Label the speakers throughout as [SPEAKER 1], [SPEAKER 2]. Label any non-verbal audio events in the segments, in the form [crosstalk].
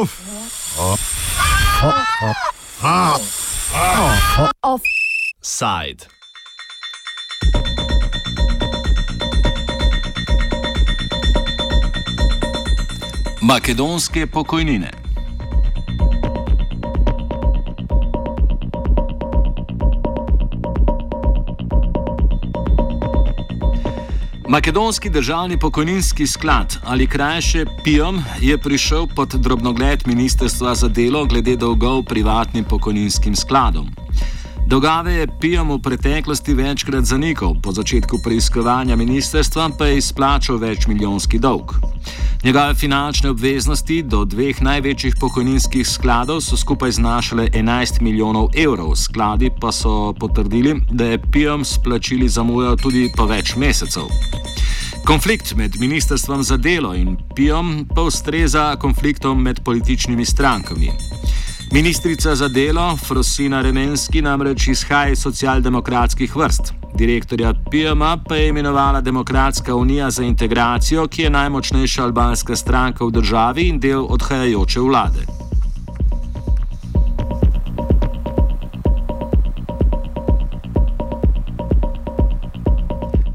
[SPEAKER 1] Off. Off. Side. Makedonske pokojnine. Makedonski državni pokojninski sklad ali krajše PIOM je prišel pod drobnogled Ministrstva za delo glede dolgov privatnim pokojninskim skladom. Dolgave je PIOM v preteklosti večkrat zanikal, po začetku preiskovanja ministrstva pa je izplačal več milijonski dolg. Njegove finančne obveznosti do dveh največjih pokojninskih skladov so skupaj znašale 11 milijonov evrov, skladi pa so potrdili, da je PIOM splačili zamujal tudi po več mesecev. Konflikt med Ministrstvom za delo in PIOM pa ustreza konfliktom med političnimi strankami. Ministrica za delo Frosina Remenski namreč izhaja iz socialdemokratskih vrst. Direktorja PMA pa je imenovala Demokratska unija za integracijo, ki je najmočnejša albanska stranka v državi in del odhajajoče vlade.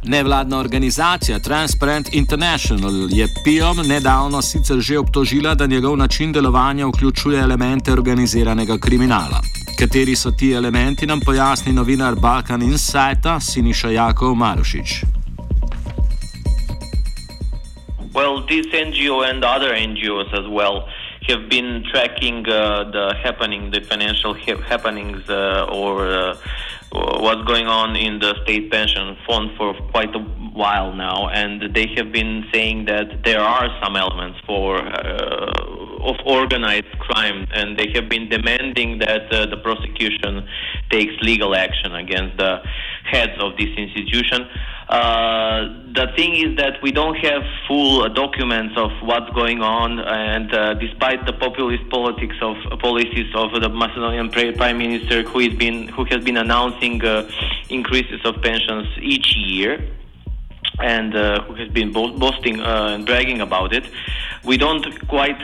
[SPEAKER 1] Nevladna organizacija Transparent International je PIOM nedavno sicer že obtožila, da njegov način delovanja vključuje elemente organiziranega kriminala. Kateri so ti elementi, nam pojasni novinar Balkan Insighta Siniša Jakov Marušič.
[SPEAKER 2] Well, this NGO and other NGOs as well have been tracking uh, the happening, the financial ha happenings uh, or uh, what's going on in the state pension fund for quite a while now, and they have been saying that there are some elements for uh, of organized crime, and they have been demanding that uh, the prosecution takes legal action against the heads of this institution. Uh, the thing is that we don't have full uh, documents of what's going on, and uh, despite the populist politics of uh, policies of the Macedonian prime minister, who has been who has been announcing uh, increases of pensions each year, and who has been bo- boasting and bragging about it, we don't quite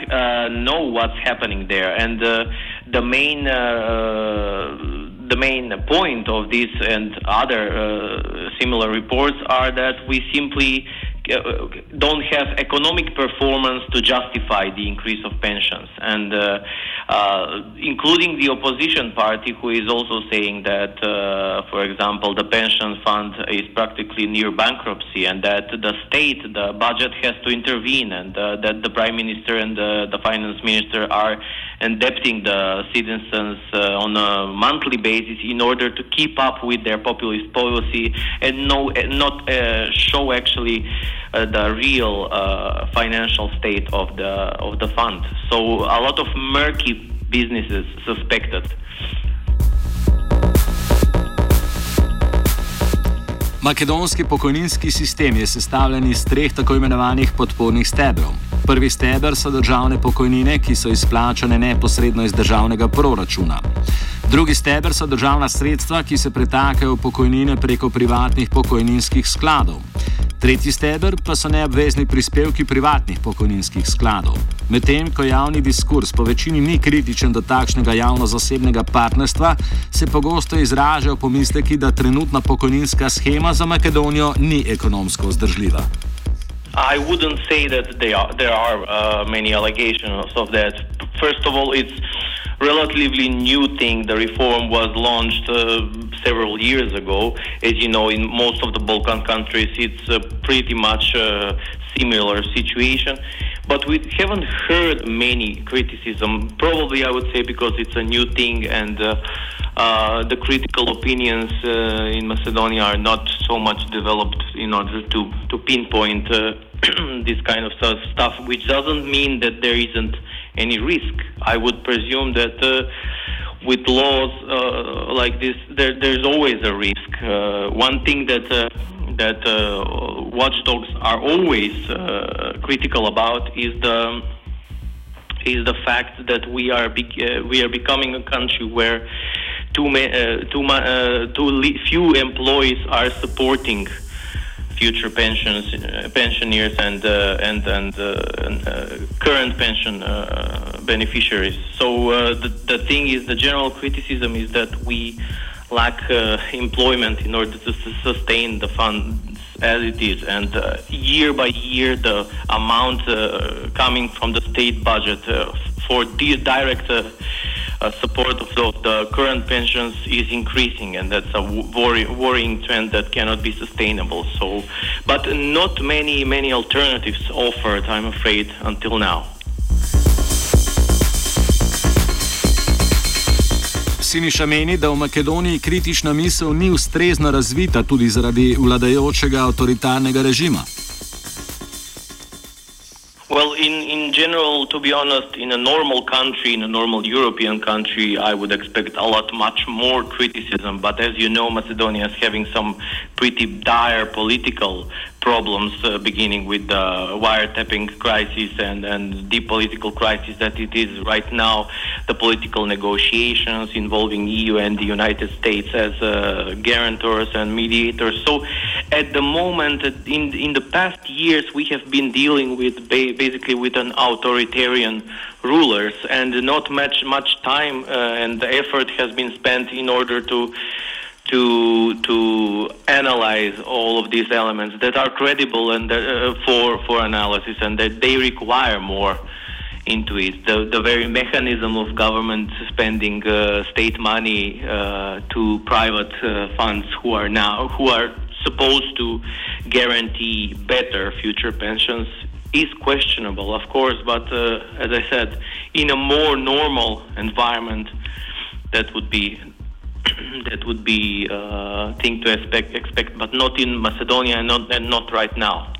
[SPEAKER 2] know what's happening there, and the main the main point of this and other uh, similar reports are that we simply uh, don't have economic performance to justify the increase of pensions, and uh, uh, including the opposition party, who is also saying that, uh, for example, the pension fund is practically near bankruptcy, and that the state, the budget, has to intervene, and uh, that the prime minister and the finance minister are indebting the citizens uh, on a monthly basis in order to keep up with their populist policy and no, not show actually. Uh, the real uh, financial state of the of the fund. So a lot of murky businesses suspected.
[SPEAKER 1] Makedonski pokojninski sistem je sestavljen iz treh tako imenovanih podpornih stebrov. Prvi steber so državne pokojnine, ki so izplačane neposredno iz državnega proračuna. Drugi steber so državna sredstva, ki se pretakajo v pokojnine preko privatnih pokojninskih skladov. Tretji steber pa so neobvezni prispevki privatnih pokojninskih skladov. Medtem ko javni diskurs po večini ni kritičen do takšnega javno-zasebnega partnerstva, se pogosto izražajo pomisleki, da trenutna pokojninska schema za Makedonijo ni ekonomsko vzdržljiva.
[SPEAKER 2] I wouldn't say that are, there are uh, many allegations of that. First of all, it's relatively new thing. The reform was launched uh, several years ago. As you know, in most of the Balkan countries, it's a pretty much a similar situation. But we haven't heard many criticism. Probably, I would say, because it's a new thing and uh, the critical opinions uh, in Macedonia are not so much developed in order to to pinpoint uh, [clears throat] this kind of stuff. Which doesn't mean that there isn't any risk. I would presume that uh, with laws uh, like this, there, there's always a risk. One thing that that watchdogs are always critical about is the is the fact that we are be- we are becoming a country where too, ma- too, ma- too li- few employees are supporting future pensions, uh, pensioners and uh, and and, uh, and uh, current pension uh, beneficiaries. So uh, the the thing is, the general criticism is that we lack employment in order to sustain the funds as it is, and year by year the amount coming from the state budget for the direct uh, support of the, the, current pensions is increasing, and that's a worry, worrying trend that cannot be sustainable. So, but not many many alternatives offered, I'm afraid, until now.
[SPEAKER 1] Siniša meni, da v Makedoniji kritična misel ni ustrezno razvita tudi zaradi vladajočega avtoritarnega režima.
[SPEAKER 2] Well, in, in general, to be honest, in a normal country, in a normal European country, I would expect a lot much more criticism. But as you know, Macedonia is having some pretty dire political problems, uh, beginning with the wiretapping crisis and, and the political crisis that it is right now, the political negotiations involving EU and the United States as uh, guarantors and mediators. So, at the moment, in in the past years, we have been dealing with ba- basically with an authoritarian rulers, and not much much time uh, and effort has been spent in order to to to analyze all of these elements that are credible and uh, for for analysis and that they require more into it. The the very mechanism of government spending uh, state money uh, to private uh, funds who are now who are supposed to guarantee better future pensions is questionable, of course. But uh, as I said, in a more normal environment, that would be [clears throat] that would be a uh, thing to expect, expect, but not in Macedonia and not, and not right now.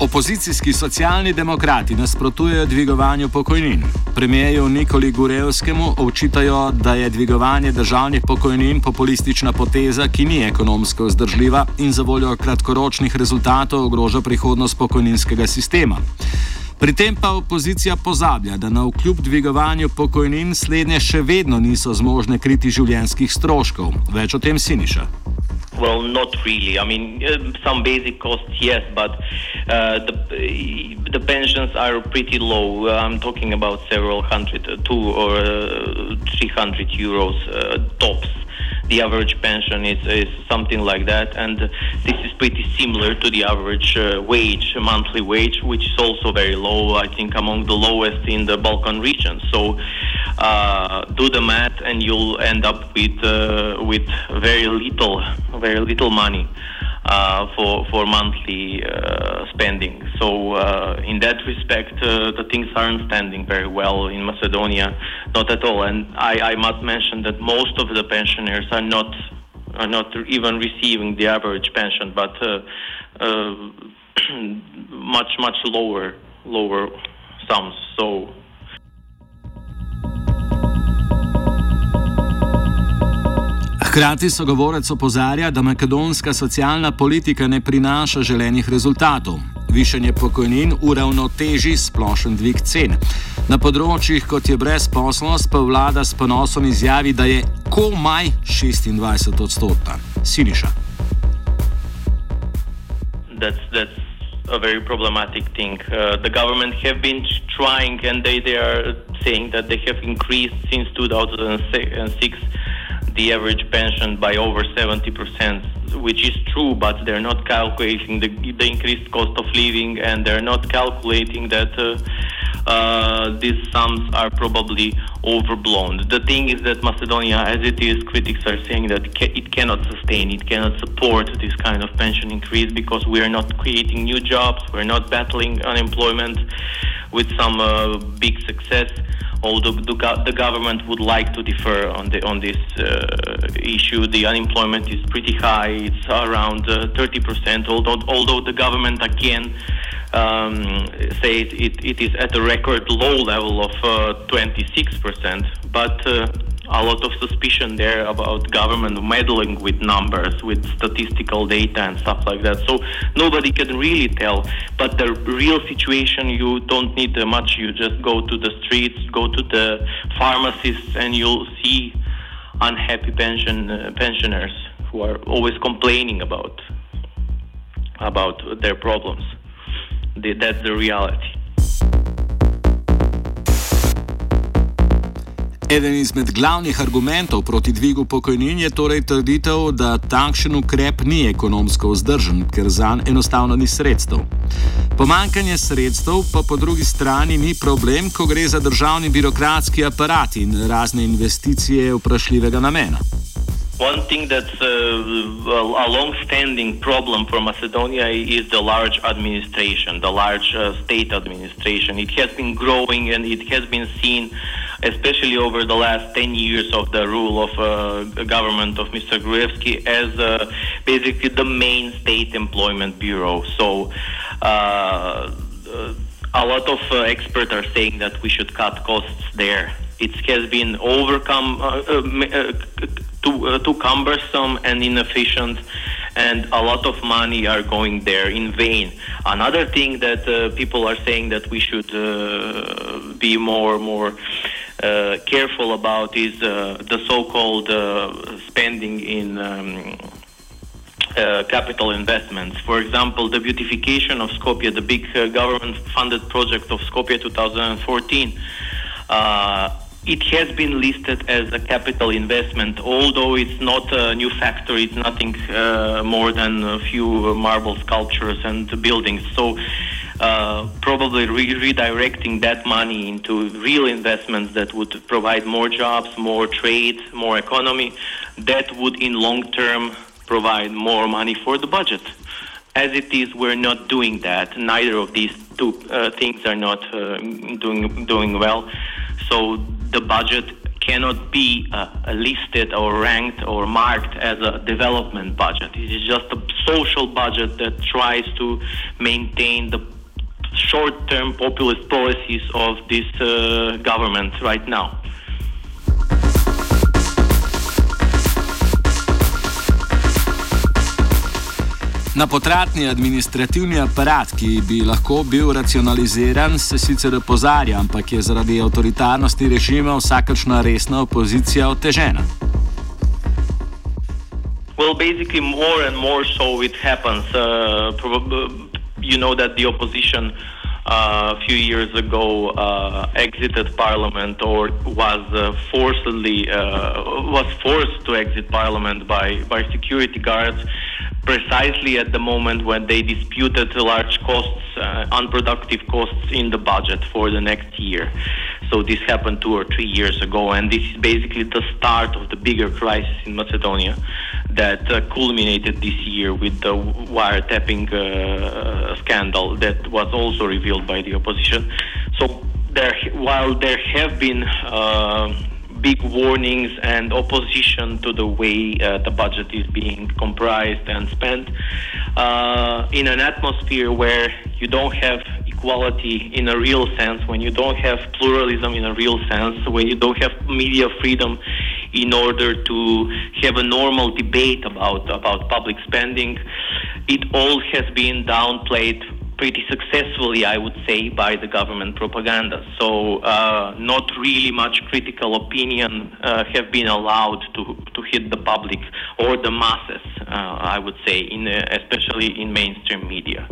[SPEAKER 1] Opozicijski socialni demokrati nasprotujejo dvigovanju pokojnin. Premijeju Nikoli Gurevskemu očitajo, da je dvigovanje državnih pokojnin populistična poteza, ki ni ekonomsko vzdržljiva in za voljo kratkoročnih rezultatov ogroža prihodnost pokojninskega sistema. Pri tem pa opozicija pozablja, da na vkljub dvigovanju pokojnin slednje še vedno niso zmožne kriti življenjskih stroškov. Več o tem Siniša.
[SPEAKER 2] Well, not really. I mean, uh, some basic costs, yes, but uh, the the pensions are pretty low. I'm talking about several hundred, two or uh, three hundred euros uh, tops. The average pension is, is something like that, and this is pretty similar to the average uh, wage, monthly wage, which is also very low. I think among the lowest in the Balkan region. So uh, do the math, and you'll end up with uh, with very little, very little money. Uh, for for monthly uh, spending. So uh, in that respect, the things aren't standing very well in Macedonia, not at all. And I, I must mention that most of the pensioners are not are not even receiving the average pension, but uh, uh, [clears throat] much much lower lower sums. So
[SPEAKER 1] Hkrati sogovorec opozarja, da makedonska socialna politika ne prinaša želenih rezultatov. Višanje pokojnin uravnoteži splošen dvig cen. Na področjih, kot je brezposlost, pa vlada s ponosom izjavi, da je komaj 26 odstotna. Siniša.
[SPEAKER 2] That's, that's a very problematic thing. Uh, the government have been trying, and they, they are saying that they have increased since 2006 the average pension by over 70%, which is true, but they're not calculating the, the increased cost of living and they're not calculating that uh, uh, these sums are probably overblown. The thing is that Macedonia, as it is, critics are saying that it cannot sustain, it cannot support this kind of pension increase because we are not creating new jobs, we're not battling unemployment with some uh, big success although the, government would like to defer on the on this uh, issue. The unemployment is pretty high; it's around uh, 30%. Although although the government again um, says it, it is at a record low level of uh, 26%, but uh, a lot of suspicion there about government meddling with numbers, with statistical data and stuff like that. So nobody can really tell. But the real situation, you don't need much. You just go to the streets, go to the pharmacists, and you'll see unhappy pension uh, pensioners who are always complaining about about their problems. The, that's the reality.
[SPEAKER 1] Eden izmed glavnih argumentov proti dvigu pokojnin je torej trditev, da takšen ukrep ni ekonomsko vzdržen, ker zanj enostavno ni sredstev. Pomankanje sredstev pa po drugi strani ni problem, ko gre za državni birokratski aparat in razne investicije vprašljivega namena.
[SPEAKER 2] One thing that's uh, a long-standing problem for Macedonia is the large administration, the large uh, state administration. It has been growing and it has been seen, especially over the last 10 years of the rule of uh, government of Mr. Gruevski, as uh, basically the main state employment bureau. So uh, a lot of uh, experts are saying that we should cut costs there. It has been overcome too, uh, too cumbersome and inefficient and a lot of money are going there in vain. Another thing that uh, people are saying that we should uh, be more more uh, careful about is uh, the so-called uh, spending in. Um, capital investments. For example, the beautification of Skopje, the big government-funded project of Skopje 2014, it has been listed as a capital investment, although it's not a new factory, it's nothing uh, more than a few marble sculptures and buildings. So, uh, probably re- redirecting that money into real investments that would provide more jobs, more trade, more economy, that would in long term provide more money for the budget. As it is, we're not doing that. Neither of these two uh, things are not uh, doing doing well. So the budget cannot be uh, listed or ranked or marked as a development budget. It is just a social budget that tries to maintain the short term populist policies of this uh, government right now.
[SPEAKER 1] Na potratni administrativni aparat, ki bi lahko bil racionaliziran, se sicer opozarja, ampak je zaradi avtoritarnosti režima vsakršna resna opozicija otežena.
[SPEAKER 2] Well, basically, more and more so it happens. Uh, you know that the opposition uh, a few years ago uh, exited parliament or was uh, forcibly uh, was forced to exit parliament by by security guards precisely at the moment when they disputed large costs, uh, unproductive costs in the budget for the next year. So this happened two or three years ago, and this is basically the start of the bigger crisis in Macedonia that uh, culminated this year with the wiretapping uh, scandal that was also revealed by the opposition. So there, while there have been uh, big warnings and opposition to the way uh, the budget is being comprised and spent uh, in an atmosphere where you don't have equality in a real sense, when you don't have pluralism in a real sense, when you don't have media freedom in order to have a normal debate about, about public spending, it all has been downplayed pretty successfully, I would say, by the government propaganda. So, uh, not really much critical opinion uh, have been allowed to, to hit the public or the masses, uh, I would say, in, uh, especially in mainstream media.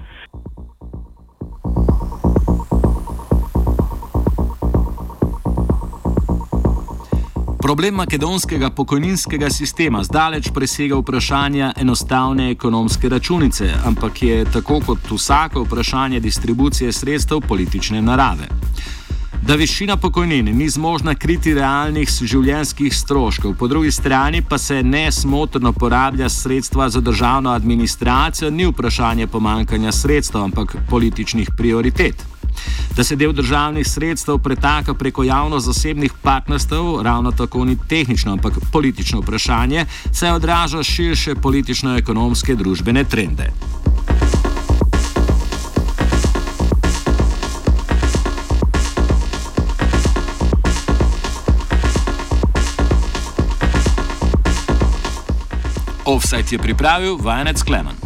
[SPEAKER 1] Problem makedonskega pokojninskega sistema zdaleč presega vprašanja enostavne ekonomske računice, ampak je tako kot vsako vprašanje distribucije sredstev politične narave. Da višina pokojnine ni zmožna kriti realnih življenjskih stroškov, po drugi strani pa se nesmotrno porablja sredstva za državno administracijo, ni vprašanje pomankanja sredstev, ampak političnih prioritet. Da se del državnih sredstev pretaka preko javno-zasebnih partnerstv, ravno tako ni tehnično, ampak politično vprašanje, saj odraža širše politično-ekonomske družbene trende. Offside je pripravil vajenec Klemen.